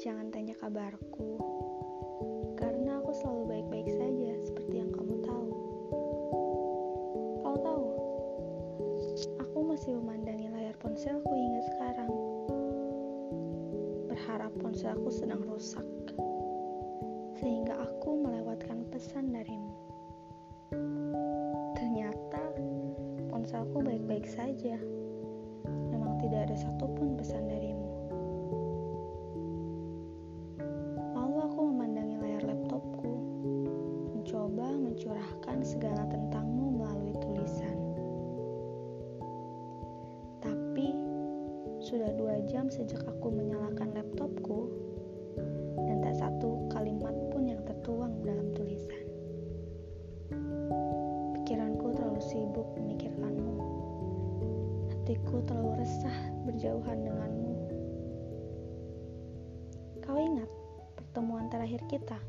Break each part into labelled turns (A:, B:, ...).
A: jangan tanya kabarku, karena aku selalu baik-baik saja seperti yang kamu tahu. Kau tahu, aku masih memandangi layar ponselku hingga sekarang. Berharap ponselku sedang rusak, sehingga aku melewatkan pesan darimu. Ternyata ponselku baik-baik saja. Mencurahkan segala tentangmu melalui tulisan. Tapi, sudah dua jam sejak aku menyalakan laptopku, dan tak satu kalimat pun yang tertuang dalam tulisan. Pikiranku terlalu sibuk memikirkanmu. Hatiku terlalu resah berjauhan denganmu. Kau ingat pertemuan terakhir kita?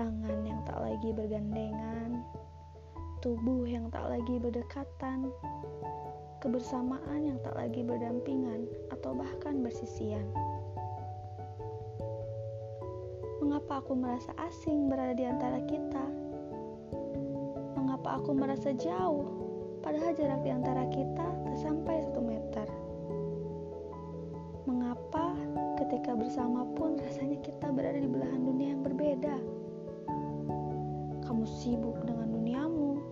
A: Tangan yang tak lagi bergandengan, tubuh yang tak lagi berdekatan, kebersamaan yang tak lagi berdampingan atau bahkan bersisian. Mengapa aku merasa asing berada di antara kita? Mengapa aku merasa jauh, padahal jarak di antara kita tak sampai satu meter? Mengapa ketika bersama pun rasanya kita berada di belahan dunia yang berbeda? Sibuk dengan duniamu,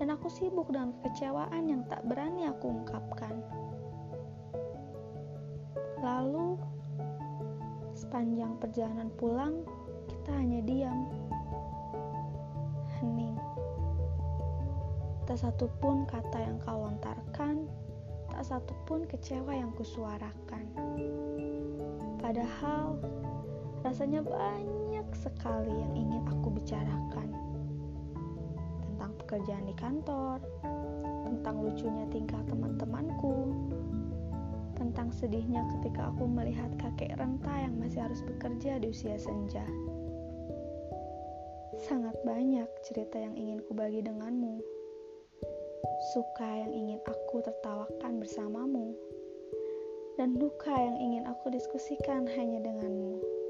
A: dan aku sibuk dengan kekecewaan yang tak berani aku ungkapkan. Lalu, sepanjang perjalanan pulang, kita hanya diam, hening. Tak satupun kata yang kau lontarkan, tak satupun kecewa yang kusuarakan. Padahal, rasanya banyak sekali yang ingin bicarakan tentang pekerjaan di kantor, tentang lucunya tingkah teman-temanku, tentang sedihnya ketika aku melihat kakek renta yang masih harus bekerja di usia senja. Sangat banyak cerita yang ingin kubagi denganmu, suka yang ingin aku tertawakan bersamamu, dan duka yang ingin aku diskusikan hanya denganmu.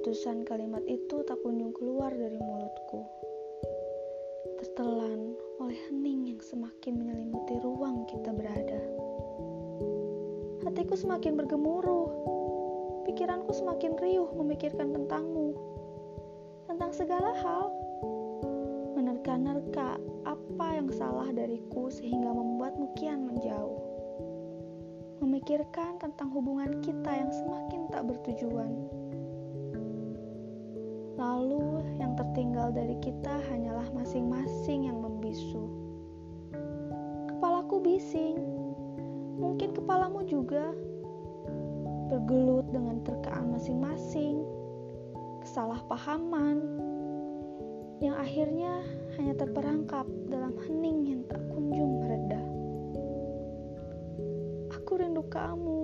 A: Ratusan kalimat itu tak kunjung keluar dari mulutku. Tertelan oleh hening yang semakin menyelimuti ruang kita berada. Hatiku semakin bergemuruh. Pikiranku semakin riuh memikirkan tentangmu. Tentang segala hal. Menerka-nerka apa yang salah dariku sehingga membuatmu kian menjauh memikirkan tentang hubungan kita yang semakin tak bertujuan. Lalu, yang tertinggal dari kita hanyalah masing-masing yang membisu. Kepalaku bising, mungkin kepalamu juga bergelut dengan terkaan masing-masing, kesalahpahaman yang akhirnya hanya terperangkap dalam hening yang tak kunjung mereda. Aku rindu kamu.